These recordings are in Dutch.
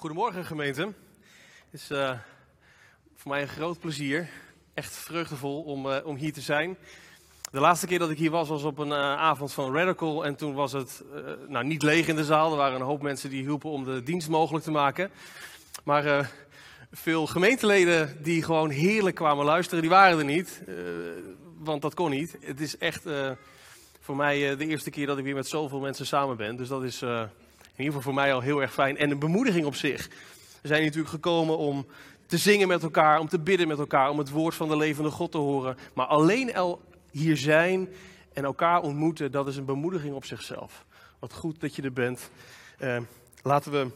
Goedemorgen gemeente. Het is uh, voor mij een groot plezier, echt vreugdevol om, uh, om hier te zijn. De laatste keer dat ik hier was, was op een uh, avond van Radical. En toen was het nou, niet leeg in de zaal. Er waren een hoop mensen die hielpen om de dienst mogelijk te maken. Maar veel gemeenteleden die gewoon heerlijk kwamen luisteren, die waren er niet. want dat kon niet. Het is echt voor mij de eerste keer dat ik weer met zoveel mensen samen ben. Dus dat is in ieder geval voor mij al heel erg fijn. En een bemoediging op zich. We zijn natuurlijk gekomen om te zingen met elkaar, om te bidden met elkaar, om het woord van de levende God te horen. Maar alleen al hier zijn en elkaar ontmoeten, dat is een bemoediging op zichzelf. Wat goed dat je er bent. Uh, laten we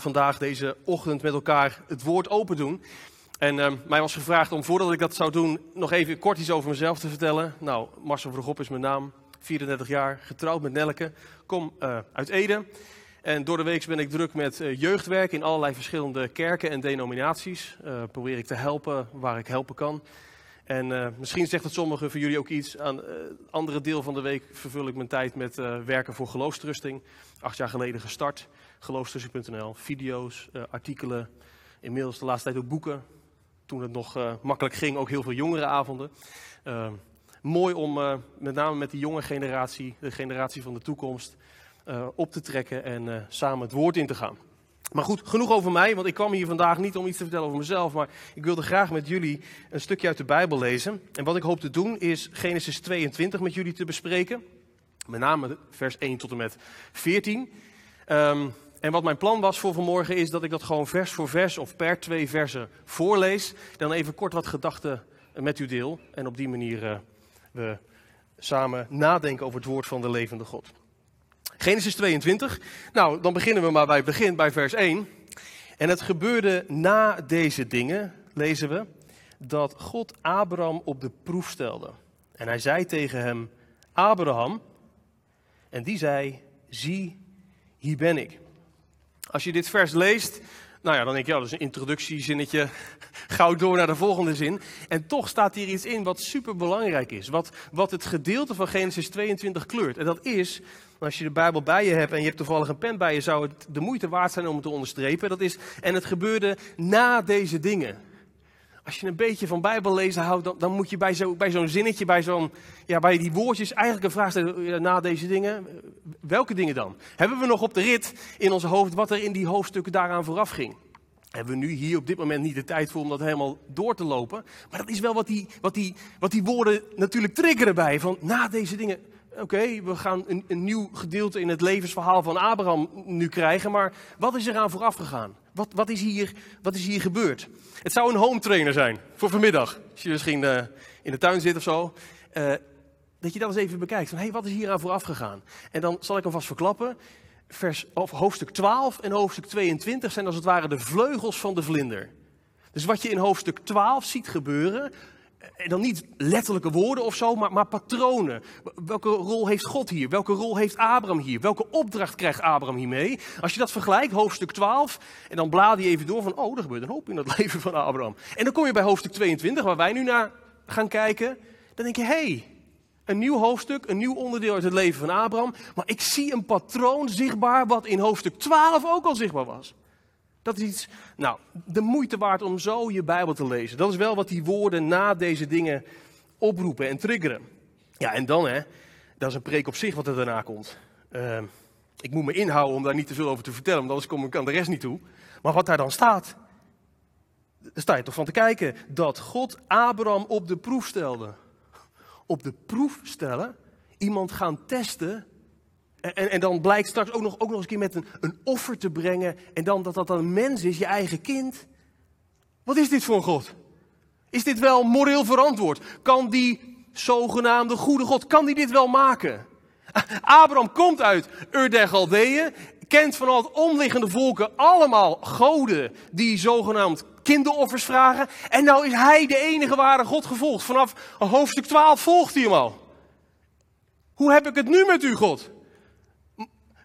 vandaag, deze ochtend, met elkaar het woord open doen. En uh, mij was gevraagd om voordat ik dat zou doen, nog even kort iets over mezelf te vertellen. Nou, Marcel Vergop is mijn naam. 34 jaar, getrouwd met Nelke. Kom uh, uit Ede. En door de week ben ik druk met uh, jeugdwerk in allerlei verschillende kerken en denominaties. Uh, probeer ik te helpen waar ik helpen kan. En misschien zegt het sommigen van jullie ook iets. Aan het andere deel van de week vervul ik mijn tijd met werken voor geloofstrusting. Acht jaar geleden gestart. Geloofstrusting.nl. Video's, artikelen. Inmiddels de laatste tijd ook boeken. Toen het nog makkelijk ging, ook heel veel jongerenavonden mooi om uh, met name met die jonge generatie, de generatie van de toekomst, uh, op te trekken en uh, samen het woord in te gaan. Maar goed, genoeg over mij, want ik kwam hier vandaag niet om iets te vertellen over mezelf, maar ik wilde graag met jullie een stukje uit de Bijbel lezen. En wat ik hoop te doen is Genesis 22 met jullie te bespreken. Met name vers 1 tot en met 14. Um, ehm, en wat mijn plan was voor vanmorgen is dat ik dat gewoon vers voor vers of per twee versen voorlees. Dan even kort wat gedachten met u deel. En op die manier we samen nadenken over het woord van de levende God. Genesis 22. Nou, dan beginnen we maar bij het begin, bij vers 1. En het gebeurde na deze dingen, lezen we, dat God Abraham op de proef stelde. En hij zei tegen hem, Abraham, en die zei, zie, hier ben ik. Als je dit vers leest, nou ja, dan denk je, ja, dat is een introductiezinnetje. Gauw door naar de volgende zin. En toch staat hier iets in wat super belangrijk is. Wat, wat het gedeelte van Genesis 22 kleurt. En dat is, als je de Bijbel bij je hebt en je hebt toevallig een pen bij je, zou het de moeite waard zijn om het te onderstrepen. Dat is, en het gebeurde na deze dingen. Als je een beetje van Bijbel lezen houdt, dan, dan moet je bij, zo, bij zo'n zinnetje, bij, zo'n, ja, bij die woordjes eigenlijk een vraag stellen. Na deze dingen, welke dingen dan? Hebben we nog op de rit in ons hoofd wat er in die hoofdstukken daaraan vooraf ging? Hebben we nu hier op dit moment niet de tijd voor om dat helemaal door te lopen. Maar dat is wel wat die, wat die, wat die woorden natuurlijk triggeren bij. Van na deze dingen, oké, we gaan een, een nieuw gedeelte in het levensverhaal van Abraham nu krijgen. Maar wat is eraan vooraf gegaan? Wat, wat, is, hier, wat is hier gebeurd? Het zou een home trainer zijn voor vanmiddag. Als je misschien uh, in de tuin zit of zo. Uh, dat je dat eens even bekijkt. Van, hey, wat is hier aan vooraf gegaan? En dan zal ik hem vast verklappen. Vers, of hoofdstuk 12 en hoofdstuk 22 zijn als het ware de vleugels van de vlinder. Dus wat je in hoofdstuk 12 ziet gebeuren, en dan niet letterlijke woorden of zo, maar, maar, patronen. Welke rol heeft God hier? Welke rol heeft Abraham hier? Welke opdracht krijgt Abraham hiermee? Als je dat vergelijkt, hoofdstuk 12, en dan blaad je even door van, oh, er gebeurt een hoop in het leven van Abraham. En dan kom je bij hoofdstuk 22, waar wij nu naar gaan kijken. Dan denk je, hé, hey, een nieuw hoofdstuk, een nieuw onderdeel uit het leven van Abraham. Maar ik zie een patroon zichtbaar wat in hoofdstuk 12 ook al zichtbaar was. Dat is iets, nou, de moeite waard om zo je Bijbel te lezen. Dat is wel wat die woorden na deze dingen oproepen en triggeren. Ja, en dan hè, dat is een preek op zich wat er daarna komt. Uh, ik moet me inhouden om daar niet te veel over te vertellen, want anders kom ik aan de rest niet toe. Maar wat daar dan staat, daar sta je toch van te kijken. Dat God Abraham op de proef stelde. Op de proef stellen, iemand gaan testen en, en, dan blijkt straks ook nog, ook nog eens een keer met een, een offer te brengen. En dan dat dat een mens is, je eigen kind. Wat is dit voor een God? Is dit wel moreel verantwoord? Kan die zogenaamde goede God, kan die dit wel maken? Abraham komt uit Ur der Galdeeën, kent van al het omliggende volken allemaal goden die zogenaamd kinderoffers vragen. En nou is hij de enige ware God gevolgd. Vanaf hoofdstuk 12 volgt hij hem al. Hoe heb ik het nu met u, God?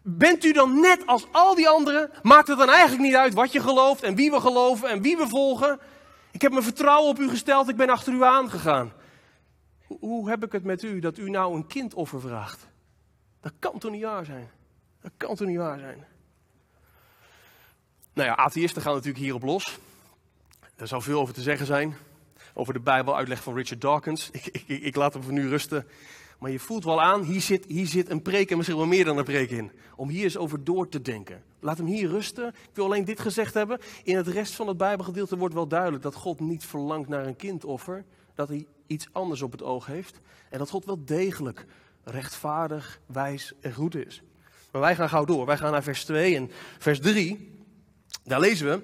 Bent u dan net als al die anderen? Maakt het dan eigenlijk niet uit wat je gelooft en wie we geloven en wie we volgen? Ik heb mijn vertrouwen op u gesteld, ik ben achter u aangegaan. Hoe heb ik het met u dat u nou een kindoffer vraagt? Dat kan toch niet waar zijn? Dat kan toch niet waar zijn? Nou ja, atheïsten gaan natuurlijk hierop los. Er zou veel over te zeggen zijn. Over de Bijbeluitleg van Richard Dawkins. Ik, ik, ik laat hem voor nu rusten. Maar je voelt wel aan, hier zit, hier zit een preek en misschien wel meer dan een preek in. Om hier eens over door te denken. Laat hem hier rusten. Ik wil alleen dit gezegd hebben. In het rest van het Bijbelgedeelte wordt wel duidelijk dat God niet verlangt naar een kindoffer. Dat hij iets anders op het oog heeft. En dat God wel degelijk rechtvaardig, wijs en goed is. Maar wij gaan gauw door. Wij gaan naar vers 2 en vers 3. Daar lezen we.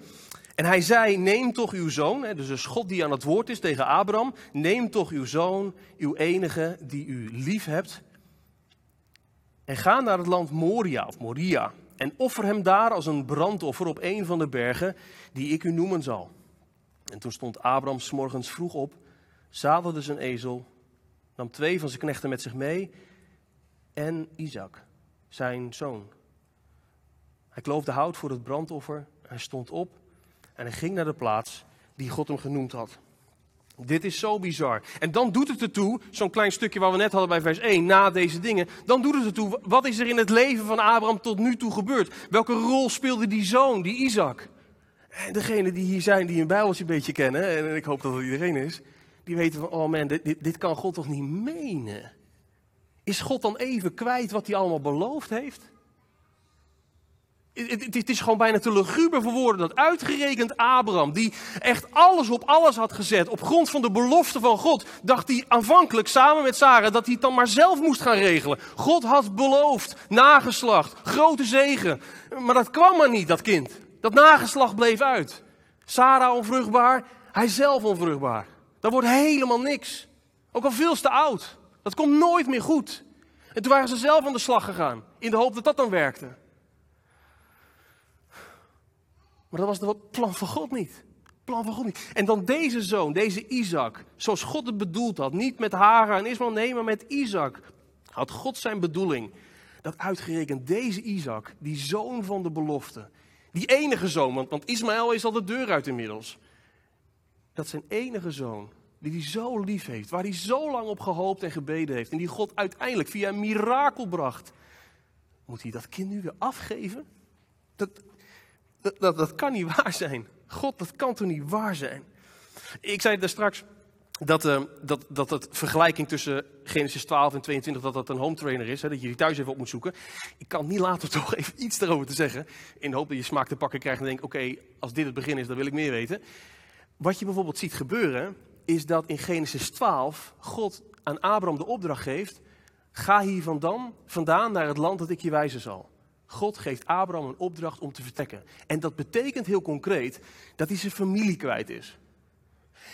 En hij zei: Neem toch uw zoon, dus een God die aan het woord is tegen Abraham. Neem toch uw zoon, uw enige die u lief hebt. En ga naar het land Moria of Moria. En offer hem daar als een brandoffer op een van de bergen die ik u noemen zal. En toen stond Abraham morgens vroeg op, zadelde zijn ezel, nam twee van zijn knechten met zich mee en Isaac, zijn zoon. Hij kloofde hout voor het brandoffer, hij stond op en hij ging naar de plaats die God hem genoemd had. Dit is zo bizar. En dan doet het ertoe, zo'n klein stukje wat we net hadden bij vers 1, na deze dingen. Dan doet het ertoe, wat is er in het leven van Abraham tot nu toe gebeurd? Welke rol speelde die zoon, die Isaac? En degenen die hier zijn, die een Bijbeltje een beetje kennen, en ik hoop dat dat iedereen is, die weten van, oh man, dit, dit, dit kan God toch niet menen? Is God dan even kwijt wat hij allemaal beloofd heeft? Het is gewoon bijna te luguber voor woorden dat uitgerekend Abraham, die echt alles op alles had gezet, op grond van de belofte van God, dacht hij aanvankelijk samen met Sarah dat hij het dan maar zelf moest gaan regelen. God had beloofd, nageslacht, grote zegen. Maar dat kwam maar niet, dat kind. Dat nageslacht bleef uit. Sarah onvruchtbaar, hij zelf onvruchtbaar. Dat wordt helemaal niks. Ook al veel te oud. Dat komt nooit meer goed. En toen waren ze zelf aan de slag gegaan, in de hoop dat dat dan werkte. Maar dat was het plan van God niet. Plan van God niet. En dan deze zoon, deze Isaac, zoals God het bedoeld had. Niet met Hagar en Ismael, nee, maar met Isaac. Had God zijn bedoeling. Dat uitgerekend deze Isaac, die zoon van de belofte. Die enige zoon, want, want Ismaël is al de deur uit inmiddels. Dat zijn enige zoon, die hij zo lief heeft. Waar hij zo lang op gehoopt en gebeden heeft. En die God uiteindelijk via een mirakel bracht. Moet hij dat kind nu weer afgeven? Dat, dat, dat, kan niet waar zijn. God, dat kan toch niet waar zijn? Ik zei daar straks dat, uh, dat, dat het vergelijking tussen Genesis 12 en 22, dat dat een home trainer is. Hè, dat je die thuis even op moet zoeken. Ik kan niet laten toch even iets erover te zeggen. In de hoop dat je smaak te pakken krijgt en denkt, oké, als dit het begin is, dan wil ik meer weten. Wat je bijvoorbeeld ziet gebeuren, is dat in Genesis 12 God aan Abraham de opdracht geeft, ga hier vandaan naar het land dat ik je wijzen zal. God geeft Abraham een opdracht om te vertrekken. En dat betekent heel concreet dat hij zijn familie kwijt is.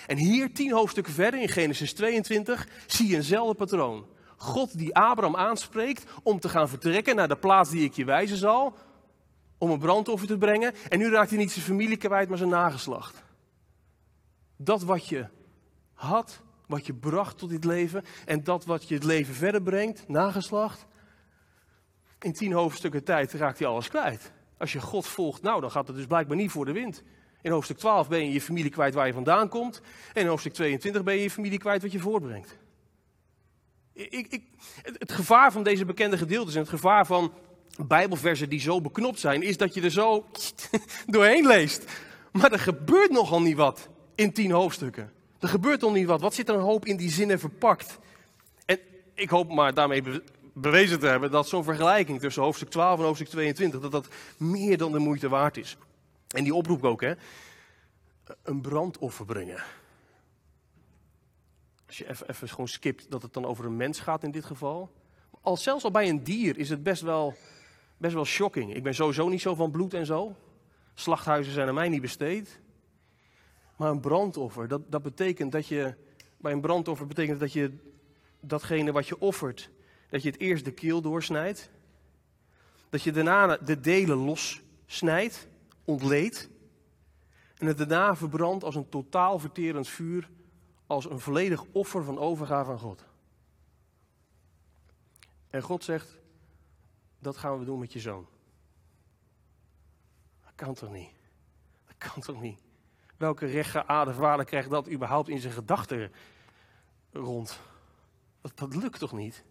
En hier, tien hoofdstukken verder in Genesis 22, zie je eenzelfde patroon. God die Abraham aanspreekt om te gaan vertrekken naar de plaats die ik je wijzen zal, om een brandoffer te brengen. En nu raakt hij niet zijn familie kwijt, maar zijn nageslacht. Dat wat je had, wat je bracht tot dit leven en dat wat je het leven verder brengt, nageslacht, in tien hoofdstukken tijd raakt hij alles kwijt. Als je God volgt, nou, dan gaat het dus blijkbaar niet voor de wind. In hoofdstuk 12 ben je je familie kwijt waar je vandaan komt. En in hoofdstuk 22 ben je je familie kwijt wat je voortbrengt. Ik, ik, het gevaar van deze bekende gedeeltes en het gevaar van Bijbelversen die zo beknopt zijn, is dat je er zo doorheen leest. Maar er gebeurt nogal niet wat in tien hoofdstukken. Er gebeurt nog niet wat. Wat zit er een hoop in die zinnen verpakt? En ik hoop maar daarmee bewezen te hebben dat zo'n vergelijking tussen hoofdstuk 12 en hoofdstuk 22, dat dat meer dan de moeite waard is. En die oproep ook, hè. Een brandoffer brengen. Als je even, gewoon skipt dat het dan over een mens gaat in dit geval. Al, zelfs al bij een dier is het best wel, best wel shocking. Ik ben sowieso niet zo van bloed en zo. Slachthuizen zijn aan mij niet besteed. Maar een brandoffer, dat, dat betekent dat je. Bij een brandoffer betekent dat je datgene wat je offert, dat je het eerst de keel doorsnijdt. Dat je daarna de delen lossnijdt, ontleedt. En het daarna verbrandt als een totaal verterend vuur, als een volledig offer van overgave aan God. En God zegt, dat gaan we doen met je zoon. Dat kan toch niet? Dat kan toch niet? Welke rechtgeaarde vader krijgt dat überhaupt in zijn gedachten rond? Dat, dat lukt toch niet?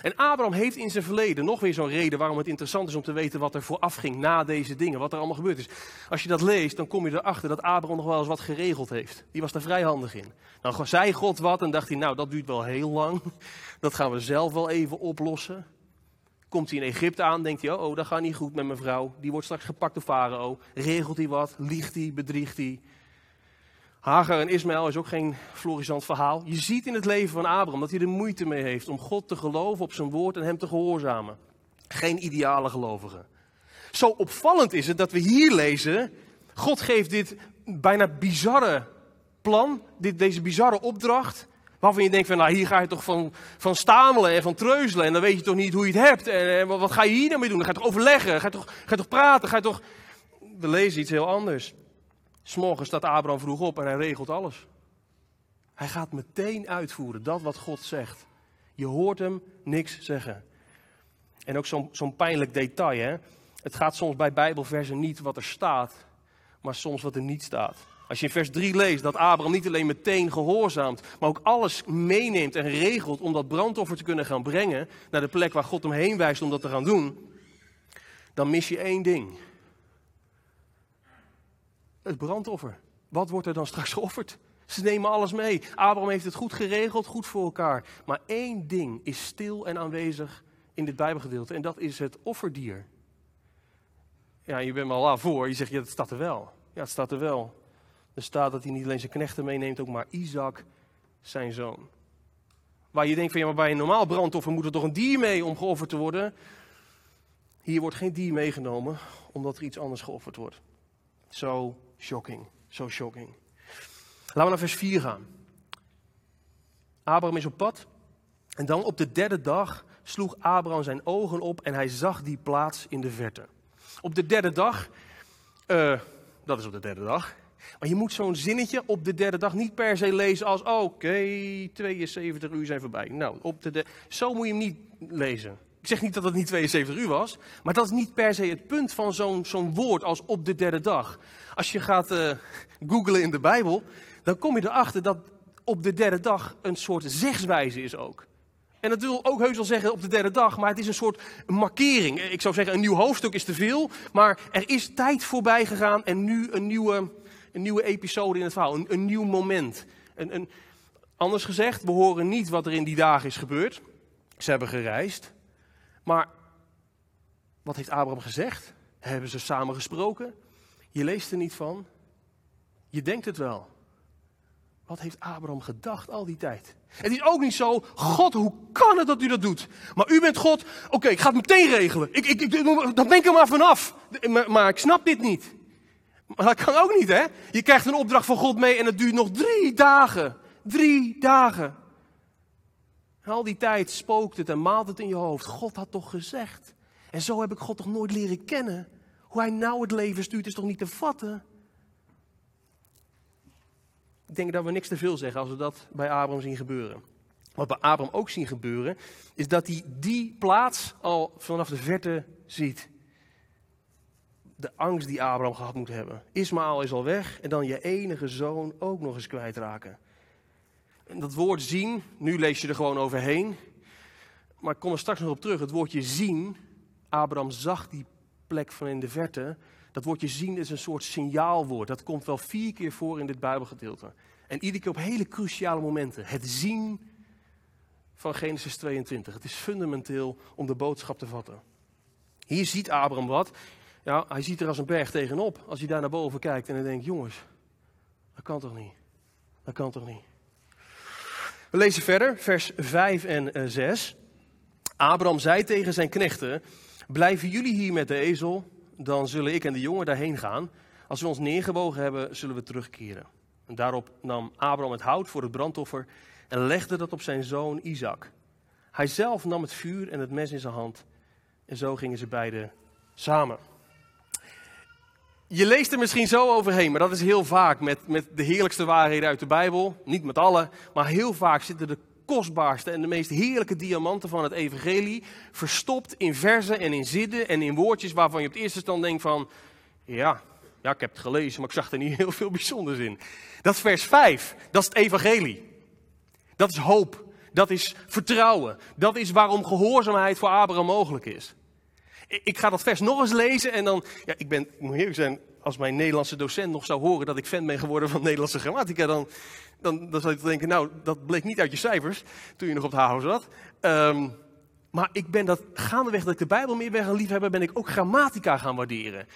En Abraham heeft in zijn verleden nog weer zo'n reden waarom het interessant is om te weten wat er vooraf ging na deze dingen, wat er allemaal gebeurd is. Als je dat leest, dan kom je erachter dat Abraham nog wel eens wat geregeld heeft. Die was daar vrij handig in. Dan zei God wat en dacht hij, nou dat duurt wel heel lang. Dat gaan we zelf wel even oplossen. Komt hij in Egypte aan, denkt hij, oh, oh dat gaat niet goed met mijn vrouw. Die wordt straks gepakt door Farao. Regelt hij wat, liegt hij, bedriegt hij. Hagar en Ismaël is ook geen florissant verhaal. Je ziet in het leven van Abraham dat hij er moeite mee heeft om God te geloven op zijn woord en hem te gehoorzamen. Geen ideale gelovige. Zo opvallend is het dat we hier lezen, God geeft dit bijna bizarre plan, dit, deze bizarre opdracht, waarvan je denkt van nou hier ga je toch van, van stamelen en van treuzelen en dan weet je toch niet hoe je het hebt en, wat ga je hier nou mee doen? Dan ga je toch overleggen, ga je toch, ga je toch praten, ga je toch... We lezen iets heel anders. S'morgens staat Abraham vroeg op en hij regelt alles. Hij gaat meteen uitvoeren, dat wat God zegt. Je hoort hem niks zeggen. En ook zo'n zo'n pijnlijk detail. Hè? Het gaat soms bij Bijbelversen niet wat er staat, maar soms wat er niet staat. Als je in vers 3 leest dat Abraham niet alleen meteen gehoorzaamt, maar ook alles meeneemt en regelt om dat brandoffer te kunnen gaan brengen naar de plek waar God hem heen wijst om dat te gaan doen, dan mis je één ding het brandoffer. Wat wordt er dan straks geofferd? Ze nemen alles mee. Abraham heeft het goed geregeld, goed voor elkaar. Maar één ding is stil en aanwezig in dit Bijbelgedeelte. En dat is het offerdier. Ja, je bent wel al voor. Je zegt, ja, het staat er wel. Ja, het staat er wel. Er staat dat hij niet alleen zijn knechten meeneemt, ook maar Isaac, zijn zoon. Waar je denkt van, ja, maar bij een normaal brandoffer moet er toch een dier mee om geofferd te worden. Hier wordt geen dier meegenomen, omdat er iets anders geofferd wordt. Zo shocking, zo shocking. Laten we naar vers 4 gaan. Abraham is op pad. En dan op de derde dag sloeg Abraham zijn ogen op en hij zag die plaats in de verte. Op de derde dag, uh, dat is op de derde dag. Maar je moet zo'n zinnetje op de derde dag niet per se lezen als: oké, 72 uur zijn voorbij. Nou, op de zo moet je hem niet lezen. Ik zeg niet dat het niet 72 uur was, maar dat is niet per se het punt van zo'n zo'n woord als op de derde dag. Als je gaat uh, googlen in de Bijbel, dan kom je erachter dat op de derde dag een soort zegswijze is ook. En dat wil ook heus wel zeggen op de derde dag, maar het is een soort markering. Ik zou zeggen, een nieuw hoofdstuk is te veel, maar er is tijd voorbij gegaan en nu een nieuwe, een nieuwe episode in het verhaal, een, een nieuw moment. Een, een, anders gezegd, we horen niet wat er in die dagen is gebeurd. Ze hebben gereisd. Maar wat heeft Abraham gezegd? Hebben ze samen gesproken? Je leest er niet van. Je denkt het wel. Wat heeft Abraham gedacht al die tijd? Het is ook niet zo, God, hoe kan het dat u dat doet? Maar u bent God, oké, ik ga het meteen regelen. Ik, ik, ik, dan ben ik er maar vanaf. Maar, maar ik snap dit niet. Maar dat kan ook niet, hè? Je krijgt een opdracht van God mee en het duurt nog drie dagen. Drie dagen. En al die tijd spookt het en maalt het in je hoofd. God had toch gezegd. En zo heb ik God toch nooit leren kennen. Hoe hij nou het leven stuurt is toch niet te vatten. Ik denk dat we niks te veel zeggen als we dat bij Abraham zien gebeuren. Wat bij Abraham ook zien gebeuren, is dat hij die plaats al vanaf de verte ziet. De angst die Abraham gehad moet hebben. Ismaël is al weg en dan je enige zoon ook nog eens kwijtraken. En dat woord zien, nu lees je er gewoon overheen. Maar ik kom er straks nog op terug. Het woordje zien, Abraham zag die plek van in de verte. Dat woordje zien is een soort signaalwoord. Dat komt wel vier keer voor in dit Bijbelgedeelte. En iedere keer op hele cruciale momenten. Het zien van Genesis 22. Het is fundamenteel om de boodschap te vatten. Hier ziet Abraham wat. Ja, hij ziet er als een berg tegenop. Als hij daar naar boven kijkt en dan denkt, jongens, dat kan toch niet? Dat kan toch niet? We lezen verder, vers 5 en 6. Eh, Abraham zei tegen zijn knechten: Blijven jullie hier met de ezel, dan zullen ik en de jongen daarheen gaan. Als we ons neergebogen hebben, zullen we terugkeren. En daarop nam Abraham het hout voor het brandoffer en legde dat op zijn zoon Isaac. Hij zelf nam het vuur en het mes in zijn hand. En zo gingen ze beiden samen. Je leest er misschien zo overheen, maar dat is heel vaak met, met de heerlijkste waarheden uit de Bijbel. Niet met alle, maar heel vaak zitten de kostbaarste en de meest heerlijke diamanten van het evangelie verstopt in verzen en in zinnen en in woordjes waarvan je op het eerste stand denkt van, ja, ja, ik heb het gelezen, maar ik zag er niet heel veel bijzonders in. Dat is vers 5, dat is het evangelie. Dat is hoop. Dat is vertrouwen. Dat is waarom gehoorzaamheid voor Abraham mogelijk is. Ik ga dat vers nog eens lezen en dan, ja, ik ben, ik eerlijk zijn, als mijn Nederlandse docent nog zou horen dat ik fan ben geworden van Nederlandse grammatica, dan, dan, dan zou ik denken, nou, dat bleek niet uit je cijfers toen je nog op het HAVO zat. Um, maar ik ben dat gaandeweg dat ik de Bijbel meer ben gaan liefhebben, ben ik ook grammatica gaan waarderen.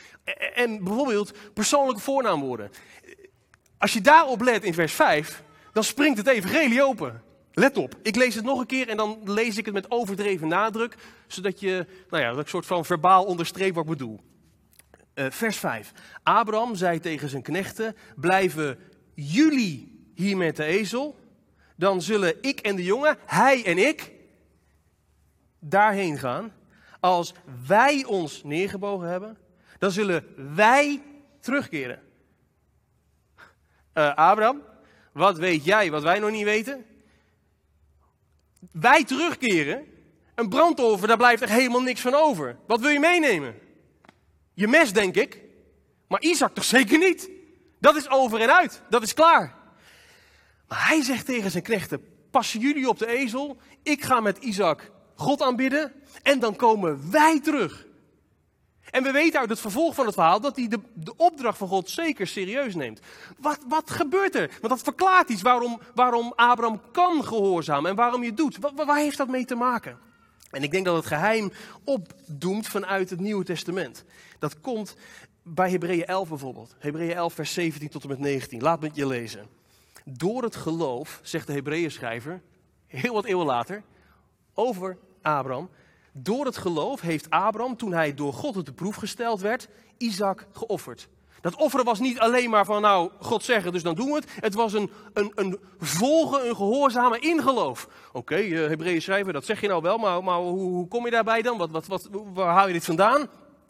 En bijvoorbeeld persoonlijke voornaamwoorden. Als je daarop let in vers 5, dan springt het evangelie open. Let op, ik lees het nog een keer en dan lees ik het met overdreven nadruk, zodat je, nou ja, dat soort van verbaal onderstreep wat ik bedoel. Uh, vers 5. Abraham zei tegen zijn knechten, blijven jullie hier met de ezel, dan zullen ik en de jongen, hij en ik, daarheen gaan. Als wij ons neergebogen hebben, dan zullen wij terugkeren. Uh, Abraham, wat weet jij wat wij nog niet weten? Wij terugkeren. Een brandoffer, daar blijft echt helemaal niks van over. Wat wil je meenemen? Je mes, denk ik. Maar Isaac toch zeker niet? Dat is over en uit. Dat is klaar. Maar hij zegt tegen zijn knechten: Passen jullie op de ezel? Ik ga met Isaac God aanbidden en dan komen wij terug. En we weten uit het vervolg van het verhaal dat hij de, de opdracht van God zeker serieus neemt. Wat, wat gebeurt er? Want dat verklaart iets waarom, waarom Abraham kan gehoorzamen en waarom je doet. Waar heeft dat mee te maken? En ik denk dat het geheim opdoemt vanuit het Nieuwe Testament. Dat komt bij Hebreeën 11 bijvoorbeeld. Hebreeën 11 vers 17 tot en met 19. Laat me het je lezen. Door het geloof, zegt de Hebreeën schrijver, heel wat eeuwen later, over Abraham. Door het geloof heeft Abraham, toen hij door God op de proef gesteld werd, Isaac geofferd. Dat offeren was niet alleen maar van, nou, God zeggen, dus dan doen we het. Het was een, een, een volgen, een gehoorzame ingeloof. Oké, okay, uh, Hebreeën schrijver, dat zeg je nou wel, maar, maar hoe, hoe, kom je daarbij dan? Wat, wat, waar haal je dit vandaan?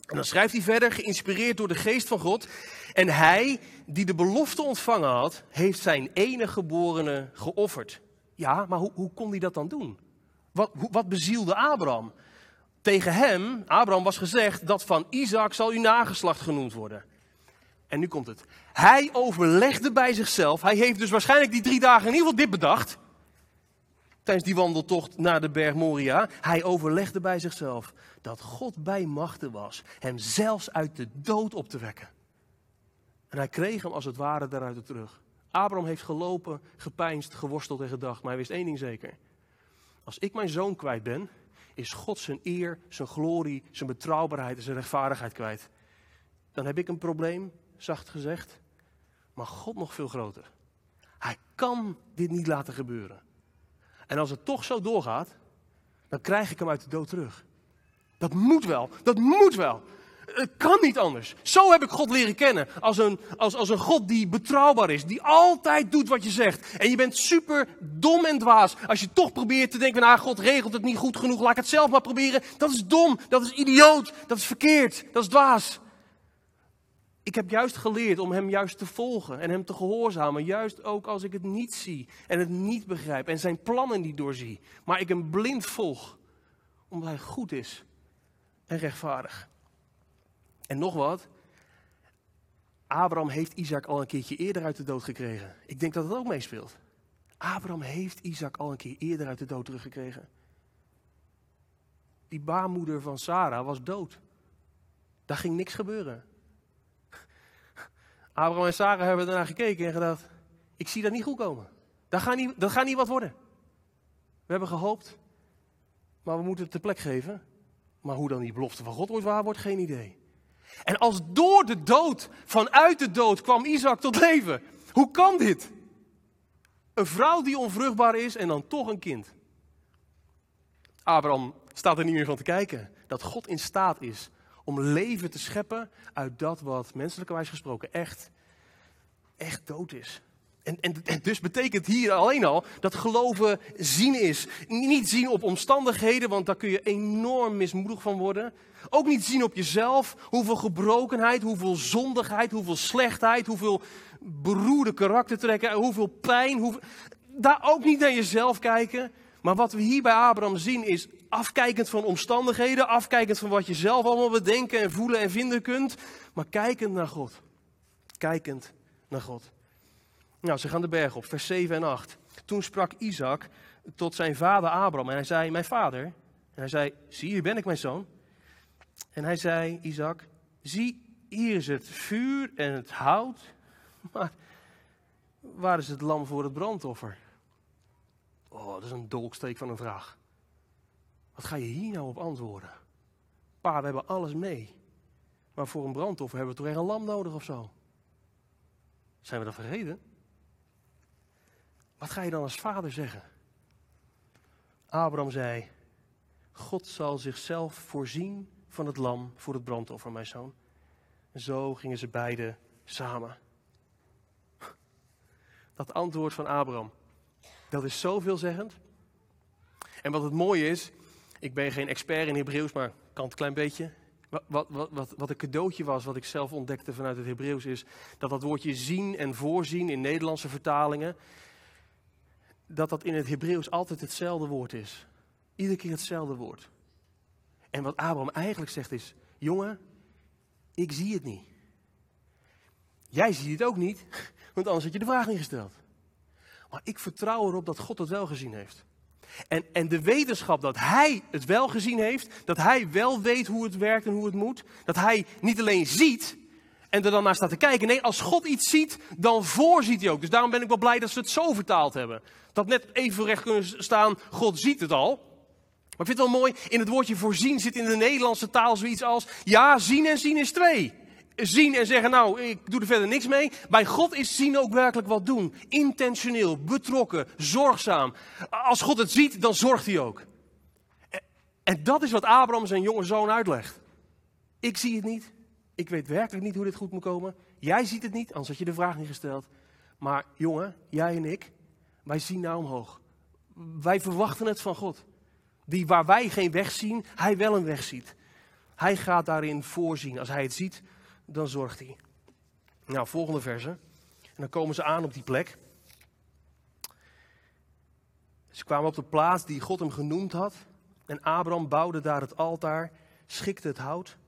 En dan schrijft hij verder, geïnspireerd door de geest van God. En hij, die de belofte ontvangen had, heeft zijn enige geborene geofferd. Ja, maar hoe, hoe kon hij dat dan doen? Wat, wat bezielde Abraham? Tegen hem, Abraham was gezegd, dat van Isaac zal uw nageslacht genoemd worden. En nu komt het. Hij overlegde bij zichzelf. Hij heeft dus waarschijnlijk die drie dagen in ieder geval dit bedacht. Tijdens die wandeltocht naar de berg Moria. Hij overlegde bij zichzelf dat God bij machten was. Hem zelfs uit de dood op te wekken. En hij kreeg hem als het ware daaruit terug. Abraham heeft gelopen, gepijnst, geworsteld en gedacht. Maar hij wist één ding zeker. Als ik mijn zoon kwijt ben, is God zijn eer, zijn glorie, zijn betrouwbaarheid en zijn rechtvaardigheid kwijt. Dan heb ik een probleem, zacht gezegd. Maar God nog veel groter. Hij kan dit niet laten gebeuren. En als het toch zo doorgaat, dan krijg ik hem uit de dood terug. Dat moet wel, dat moet wel. Het kan niet anders. Zo heb ik God leren kennen. Als een, als, als een God die betrouwbaar is. Die altijd doet wat je zegt. En je bent super dom en dwaas. Als je toch probeert te denken, nou God regelt het niet goed genoeg. Laat ik het zelf maar proberen. Dat is dom. Dat is idioot. Dat is verkeerd. Dat is dwaas. Ik heb juist geleerd om hem juist te volgen en hem te gehoorzamen. Juist ook als ik het niet zie en het niet begrijp en zijn plannen niet doorzie. Maar ik hem blind volg. Omdat hij goed is en rechtvaardig. En nog wat. Abraham heeft Isaac al een keertje eerder uit de dood gekregen. Ik denk dat het ook meespeelt. Abraham heeft Isaac al een keer eerder uit de dood teruggekregen. Die baarmoeder van Sarah was dood. Daar ging niks gebeuren. Abraham en Sarah hebben ernaar gekeken en gedacht: Ik zie dat niet goed komen. Dat gaat niet, dat gaat niet wat worden. We hebben gehoopt, maar we moeten het de plek geven. Maar hoe dan die belofte van God ooit waar wordt, geen idee. En als door de dood, vanuit de dood, kwam Isaac tot leven. Hoe kan dit? Een vrouw die onvruchtbaar is en dan toch een kind. Abraham staat er niet meer van te kijken. Dat God in staat is om leven te scheppen uit dat wat menselijkerwijs gesproken echt, echt dood is. En, en, dus betekent hier alleen al dat geloven zien is. Niet zien op omstandigheden, want daar kun je enorm mismoedig van worden. Ook niet zien op jezelf, hoeveel gebrokenheid, hoeveel zondigheid, hoeveel slechtheid, hoeveel beroerde karaktertrekken, hoeveel pijn. Hoeveel... Daar ook niet naar jezelf kijken. Maar wat we hier bij Abraham zien is afkijkend van omstandigheden, afkijkend van wat je zelf allemaal bedenken en voelen en vinden kunt, maar kijkend naar God. Kijkend naar God. Nou, ze gaan de berg op, vers 7 en 8. Toen sprak Isaac, tot zijn vader Abraham. En hij zei, mijn vader. En hij zei, zie hier ben ik mijn zoon. En hij zei, Isaac, zie hier is het vuur en het hout. Maar waar is het lam voor het brandoffer? Oh, dat is een dolksteek van een vraag. Wat ga je hier nou op antwoorden? Pa, we hebben alles mee. Maar voor een brandoffer hebben we toch echt een lam nodig of zo? Zijn we dat vergeten? Wat ga je dan als vader zeggen? Abraham zei: God zal zichzelf voorzien van het lam voor het brandoffer, mijn zoon. Zo gingen ze beiden samen. Dat antwoord van Abraham, dat is zo veelzeggend. En wat het mooie is, ik ben geen expert in Hebreeuws, maar kan het een klein beetje. Wat, wat, wat, wat een cadeautje was, wat ik zelf ontdekte vanuit het Hebreeuws, is dat dat woordje zien en voorzien in Nederlandse vertalingen, dat dat in het Hebreeuws altijd hetzelfde woord is. Iedere keer hetzelfde woord. En wat Abraham eigenlijk zegt is, jongen, ik zie het niet. Jij ziet het ook niet, want anders had je de vraag niet gesteld. Maar ik vertrouw erop dat God het wel gezien heeft. En, en de wetenschap dat hij het wel gezien heeft, dat hij wel weet hoe het werkt en hoe het moet, dat hij niet alleen ziet en er dan naar staat te kijken. Nee, als God iets ziet, dan voorziet hij ook. Dus daarom ben ik wel blij dat ze het zo vertaald hebben. Dat net even recht kunnen staan, God ziet het al. Maar ik vind het wel mooi, in het woordje voorzien zit in de Nederlandse taal zoiets als, ja, zien en zien is twee zien en zeggen, nou, ik doe er verder niks mee. Bij God is zien ook werkelijk wat doen. Intentioneel, betrokken, zorgzaam. Als God het ziet, dan zorgt hij ook. En dat is wat Abraham zijn jonge zoon uitlegt. Ik zie het niet. Ik weet werkelijk niet hoe dit goed moet komen. Jij ziet het niet, anders had je de vraag niet gesteld. Maar jongen, jij en ik, wij zien naar omhoog. Wij verwachten het van God. Die waar wij geen weg zien, hij wel een weg ziet. Hij gaat daarin voorzien. Als hij het ziet, dan zorgt hij. Nou, volgende verse. En dan komen ze aan op die plek. Ze kwamen op de plaats die God hem genoemd had. En Abraham bouwde daar het altaar, schikte het hout,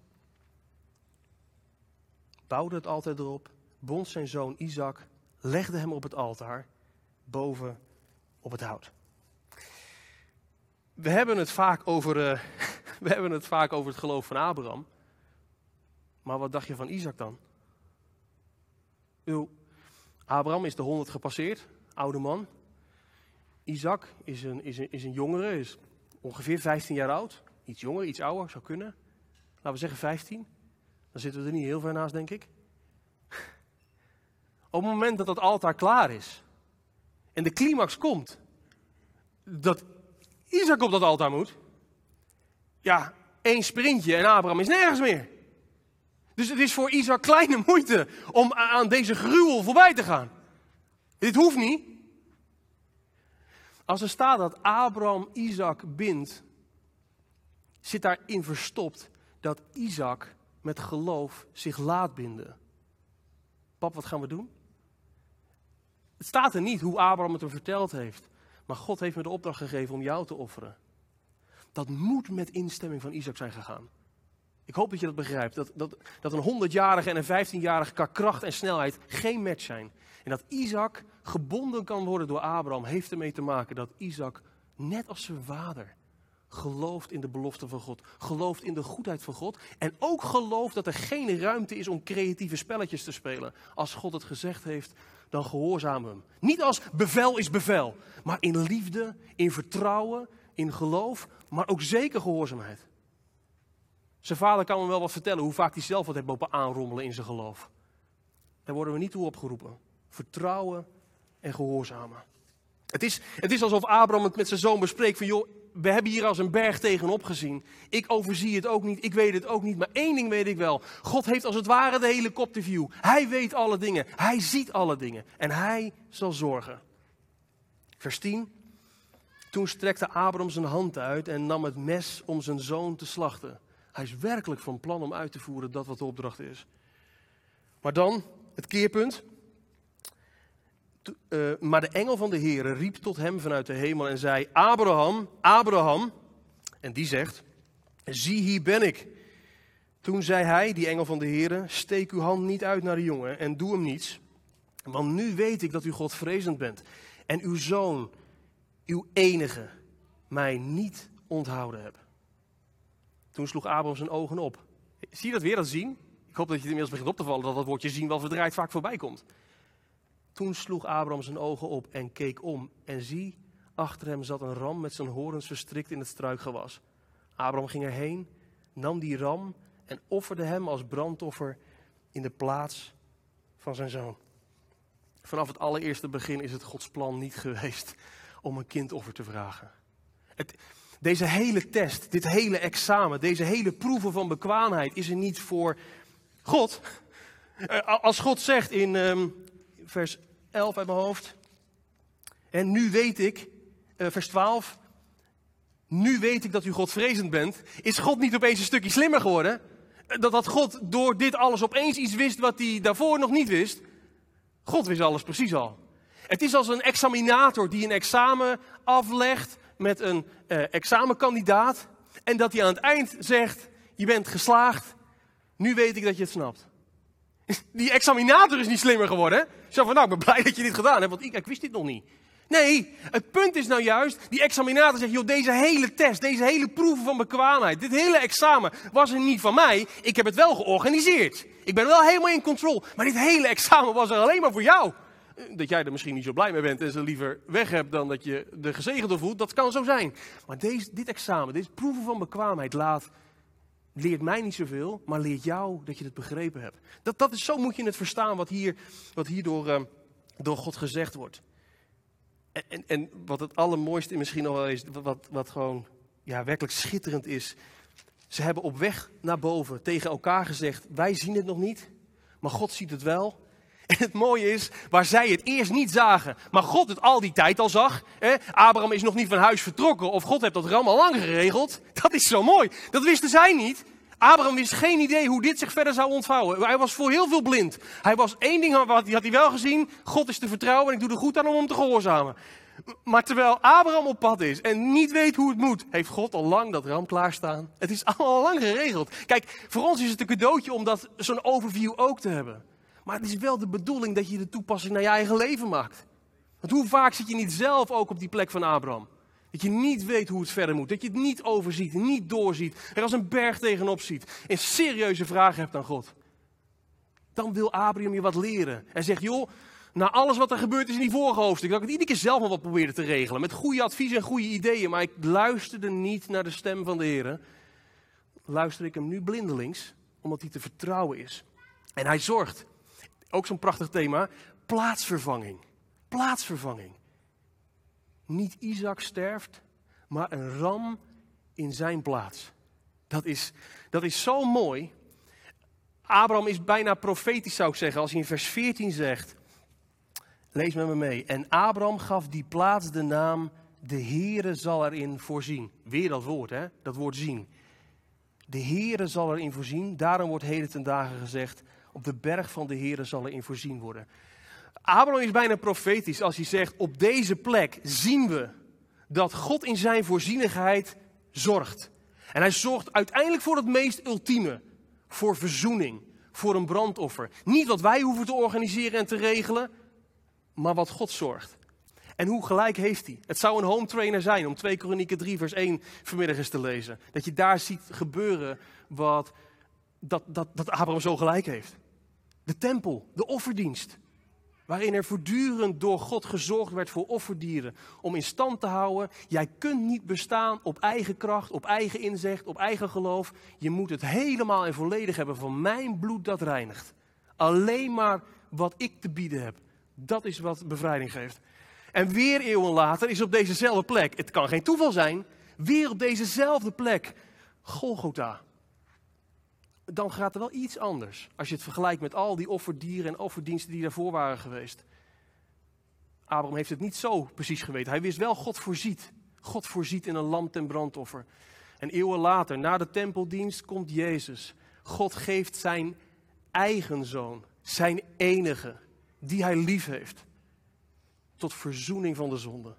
bouwde het altaar erop, bond zijn zoon Isaac, legde hem op het altaar, boven op het hout. We hebben het vaak over, uh, we hebben het, vaak over het geloof van Abraham. Maar wat dacht je van Isaac dan? Uw, Abraham is de honderd gepasseerd, oude man. Isaac is een, is, een, is een jongere, is ongeveer 15 jaar oud. Iets jonger, iets ouder, zou kunnen. Laten we zeggen 15. Dan zitten we er niet heel ver naast, denk ik. Op het moment dat dat altaar klaar is en de climax komt, dat Isaac op dat altaar moet, ja, één sprintje en Abraham is nergens meer. Dus het is voor Isaac kleine moeite om aan deze gruwel voorbij te gaan. Dit hoeft niet. Als er staat dat Abraham Isaac bindt, zit daarin verstopt dat Isaac met geloof zich laat binden. Pap, wat gaan we doen? Het staat er niet hoe Abraham het hem verteld heeft. Maar God heeft me de opdracht gegeven om jou te offeren. Dat moet met instemming van Isaac zijn gegaan. Ik hoop dat je dat begrijpt. Dat, dat, dat een 100-jarige en een 15-jarige qua kracht en snelheid geen match zijn. En dat Isaac gebonden kan worden door Abraham, heeft ermee te maken dat Isaac, net als zijn vader, gelooft in de belofte van God. Gelooft in de goedheid van God. En ook gelooft dat er geen ruimte is om creatieve spelletjes te spelen. Als God het gezegd heeft, dan gehoorzaam hem. Niet als bevel is bevel, maar in liefde, in vertrouwen, in geloof, maar ook zeker gehoorzaamheid. Zijn vader kan hem wel wat vertellen hoe vaak hij zelf wat heeft lopen aanrommelen in zijn geloof. Daar worden we niet toe opgeroepen. Vertrouwen en gehoorzamen. Het is, het is alsof Abraham het met zijn zoon bespreekt van joh, we hebben hier als een berg tegenop gezien. Ik overzie het ook niet, ik weet het ook niet, maar één ding weet ik wel. God heeft als het ware de helikopterview. Hij weet alle dingen, hij ziet alle dingen en hij zal zorgen. Vers 10. Toen strekte Abraham zijn hand uit en nam het mes om zijn zoon te slachten. Hij is werkelijk van plan om uit te voeren dat wat de opdracht is. Maar dan het keerpunt. Uh, maar de engel van de Heer riep tot hem vanuit de hemel en zei: Abraham, Abraham. En die zegt: Zie, hier ben ik. Toen zei hij, die engel van de Heer: Steek uw hand niet uit naar de jongen en doe hem niets. Want nu weet ik dat u Godvrezend bent. En uw zoon, uw enige, mij niet onthouden hebt. Toen sloeg Abraham zijn ogen op. Zie je dat weer, dat zien? Ik hoop dat je het inmiddels begint op te vallen dat dat woordje zien wel verdraaid vaak voorbij komt. Toen sloeg Abraham zijn ogen op en keek om. En zie, achter hem zat een ram met zijn horens verstrikt in het struikgewas. Abraham ging erheen, nam die ram en offerde hem als brandoffer in de plaats van zijn zoon. Vanaf het allereerste begin is het Gods plan niet geweest om een kindoffer te vragen. Het, deze hele test, dit hele examen, deze hele proeven van bekwaamheid is er niet voor God. Eh, als God zegt in um, vers 11 uit mijn hoofd. En nu weet ik, uh, vers 12. Nu weet ik dat u Godvrezend bent. Is God niet opeens een stukje slimmer geworden? Dat, dat God door dit alles opeens iets wist wat hij daarvoor nog niet wist. God wist alles precies al. Het is als een examinator die een examen aflegt met een uh, examenkandidaat. En dat hij aan het eind zegt: Je bent geslaagd. Nu weet ik dat je het snapt. Die examinator is niet slimmer geworden. Zo van: Nou, ik ben blij dat je dit gedaan hebt, want ik, ik wist dit nog niet. Nee, het punt is nou juist, die examinator zegt, joh, deze hele test, deze hele proeven van bekwaamheid, dit hele examen was er niet van mij. Ik heb het wel georganiseerd. Ik ben wel helemaal in controle. Maar dit hele examen was er alleen maar voor jou. Dat jij er misschien niet zo blij mee bent en ze liever weg hebt dan dat je de gezegende voelt, dat kan zo zijn. Maar deze, dit examen, dit proeven van bekwaamheid laat, leert mij niet zoveel, maar leert jou dat je het begrepen hebt. Dat, dat is, zo moet je het verstaan wat hier, wat hier door, uh, door God gezegd wordt. En, en, en, wat het allermooiste misschien nog wel is, wat, wat gewoon ja, werkelijk schitterend is. Ze hebben op weg naar boven tegen elkaar gezegd: Wij zien het nog niet, maar God ziet het wel. En het mooie is, waar zij het eerst niet zagen, maar God het al die tijd al zag. Hè? Abraham is nog niet van huis vertrokken of God heeft dat ram al lang geregeld. Dat is zo mooi. Dat wisten zij niet. Abraham wist geen idee hoe dit zich verder zou ontvouwen. Hij was voor heel veel blind. Hij was één ding wat had hij wel gezien. God is te vertrouwen en ik doe er goed aan om hem te gehoorzamen. Maar terwijl Abraham op pad is en niet weet hoe het moet, heeft God al lang dat ram klaarstaan. Het is al lang geregeld. Kijk, voor ons is het een cadeautje om dat zo'n overview ook te hebben. Maar het is wel de bedoeling dat je de toepassing naar je eigen leven maakt. Want hoe vaak zit je niet zelf ook op die plek van Abraham? Dat je niet weet hoe het verder moet. Dat je het niet overziet, niet doorziet. Er als een berg tegenop ziet. En serieuze vragen hebt aan God. Dan wil Abraham je wat leren. En zegt, joh, na alles wat er gebeurd is in die vorige hoofdstuk, dat ik het iedere keer zelf maar wat probeerde te regelen. Met goede adviezen en goede ideeën. Maar ik luisterde niet naar de stem van de Heer. Luister ik hem nu blindelings, omdat hij te vertrouwen is. En hij zorgt. Ook zo'n prachtig thema. Plaatsvervanging. Plaatsvervanging. Niet Isaac sterft, maar een ram in zijn plaats. Dat is, dat is zo mooi. Abraham is bijna profetisch, zou ik zeggen, als hij in vers 14 zegt. Lees met me mee. En Abraham gaf die plaats de naam, de Heere zal erin voorzien. Weer dat woord, hè? Dat woord zien. De Heere zal erin voorzien. Daarom wordt heden ten dagen gezegd, op de berg van de Heere zal erin voorzien worden. Abraham is bijna profetisch als hij zegt: Op deze plek zien we dat God in zijn voorzienigheid zorgt. En hij zorgt uiteindelijk voor het meest ultieme: voor verzoening, voor een brandoffer. Niet wat wij hoeven te organiseren en te regelen, maar wat God zorgt. En hoe gelijk heeft hij? Het zou een home trainer zijn om 2 Kronieken 3 vers 1 vanmiddag eens te lezen. Dat je daar ziet gebeuren wat, dat, dat, dat Abraham zo gelijk heeft. De tempel, de offerdienst. Waarin er voortdurend door God gezorgd werd voor offerdieren. Om in stand te houden. Jij kunt niet bestaan op eigen kracht, op eigen inzicht, op eigen geloof. Je moet het helemaal en volledig hebben van mijn bloed dat reinigt. Alleen maar wat ik te bieden heb. Dat is wat bevrijding geeft. En weer eeuwen later is op dezezelfde plek, het kan geen toeval zijn, weer op dezezelfde plek Golgotha dan gaat er wel iets anders. Als je het vergelijkt met al die offerdieren en offerdiensten die daarvoor waren geweest. Abraham heeft het niet zo precies geweten. Hij wist wel, God voorziet. God voorziet in een lam ten brandoffer. En eeuwen later, na de tempeldienst, komt Jezus. God geeft zijn eigen zoon, zijn enige, die hij lief heeft, tot verzoening van de zonde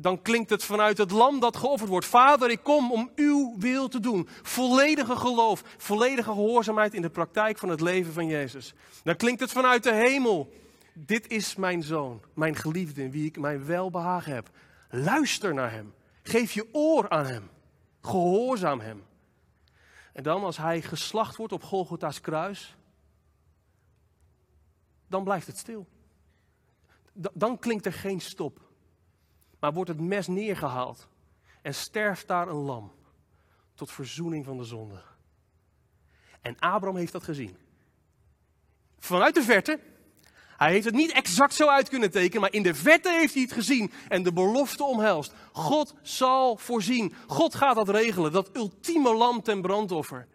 dan klinkt het vanuit het lam dat geofferd wordt. Vader, ik kom om uw wil te doen. Volledige geloof, volledige gehoorzaamheid in de praktijk van het leven van Jezus. Dan klinkt het vanuit de hemel. dit is mijn zoon, mijn geliefde in wie ik mijn welbehagen heb. Luister naar hem. Geef je oor aan hem. Gehoorzaam hem. En dan als hij geslacht wordt op Golgotha's kruis, dan blijft het stil. Dan klinkt er geen stop. Maar wordt het mes neergehaald en sterft daar een lam tot verzoening van de zonde. En Abraham heeft dat gezien. Vanuit de verte. Hij heeft het niet exact zo uit kunnen tekenen, maar in de verte heeft hij het gezien en de belofte omhelst. God zal voorzien. God gaat dat regelen, dat ultieme lam ten brandoffer.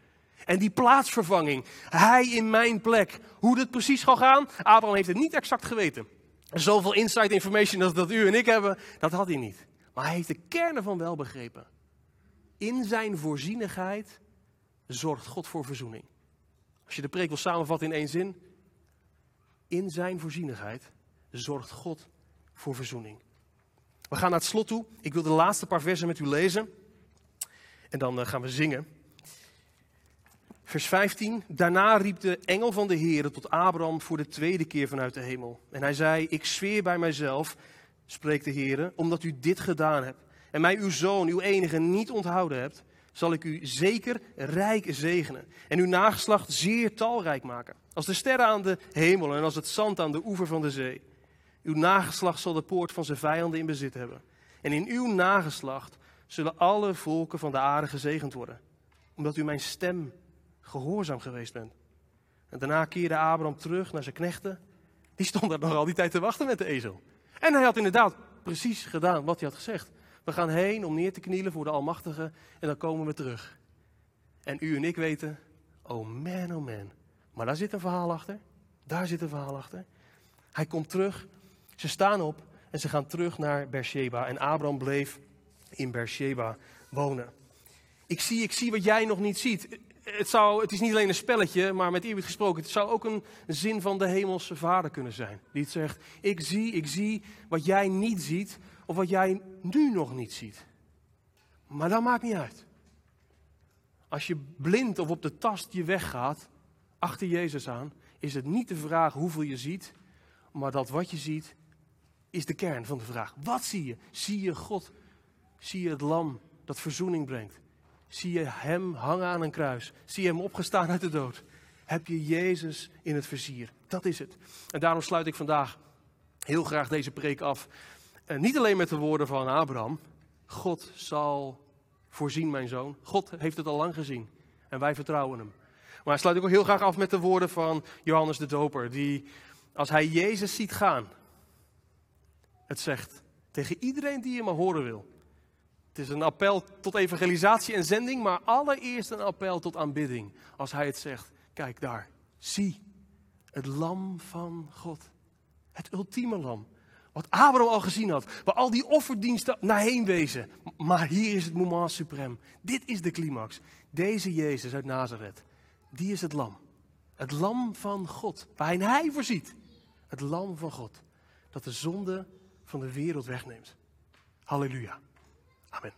En die plaatsvervanging, hij in mijn plek. Hoe dit precies zal gaan, Abraham heeft het niet exact geweten. Zoveel inside information als dat u en ik hebben, dat had hij niet. Maar hij heeft de kern ervan wel begrepen. In zijn voorzienigheid zorgt God voor verzoening. Als je de preek wil samenvatten in één zin. In zijn voorzienigheid zorgt God voor verzoening. We gaan naar het slot toe. Ik wil de laatste paar versen met u lezen. En dan eh, gaan we zingen. Vers 15. Daarna riep de engel van de Heer tot Abraham voor de tweede keer vanuit de hemel. En hij zei: Ik zweer bij mijzelf, spreekt de Heer, omdat u dit gedaan hebt. En mij uw zoon, uw enige, niet onthouden hebt zal ik u zeker rijk zegenen en uw nageslacht zeer talrijk maken. Als de sterren aan de hemel en als het zand aan de oever van de zee. Uw nageslacht zal de poort van zijn vijanden in bezit hebben. En in uw nageslacht zullen alle volken van de aarde gezegend worden, omdat u mijn stem gehoorzaam geweest bent. En daarna keerde Abraham terug naar zijn knechten. Die stonden nog al die tijd te wachten met de ezel. En hij had inderdaad precies gedaan wat hij had gezegd. We gaan heen om neer te knielen voor de Almachtige en dan komen we terug. En u en ik weten, oh man, oh man. Maar daar zit een verhaal achter. Daar zit een verhaal achter. Hij komt terug, ze staan op en ze gaan terug naar Beersheba. En Abraham bleef in Beersheba wonen. Ik zie, ik zie wat jij nog niet ziet. Het, het is niet alleen een spelletje, maar met eerbied gesproken, het zou ook een zin van de hemelse vader kunnen zijn. Die het zegt, ik zie, ik zie wat jij niet ziet, of wat jij nu nog niet ziet. Maar dat maakt niet uit. Als je blind of op de tast je weggaat, achter Jezus aan, is het niet de vraag hoeveel je ziet, maar dat wat je ziet is de kern van de vraag. Wat zie je? Zie je God? Zie je het lam dat verzoening brengt? Zie je hem hangen aan een kruis? Zie je hem opgestaan uit de dood? Heb je Jezus in het vizier? Dat is het. En daarom sluit ik vandaag heel graag deze preek af en niet alleen met de woorden van Abraham. God zal voorzien, mijn zoon. God heeft het al lang gezien. En wij vertrouwen hem. Maar sluit ook heel graag af met de woorden van Johannes de Doper. Die, als hij Jezus ziet gaan, het zegt tegen iedereen die hem maar horen wil. Het is een appel tot evangelisatie en zending, maar allereerst een appel tot aanbidding. Als hij het zegt, kijk daar, zie, het lam van God. Het ultieme lam. Wat Abraham al gezien had. Waar al die offerdiensten naar heen wezen. Maar hier is het moment suprem. Dit is de climax. Deze Jezus uit Nazareth. Die is het lam. Het lam van God. Waarin hij voorziet. Het lam van God. Dat de zonde van de wereld wegneemt. Halleluja. Amen.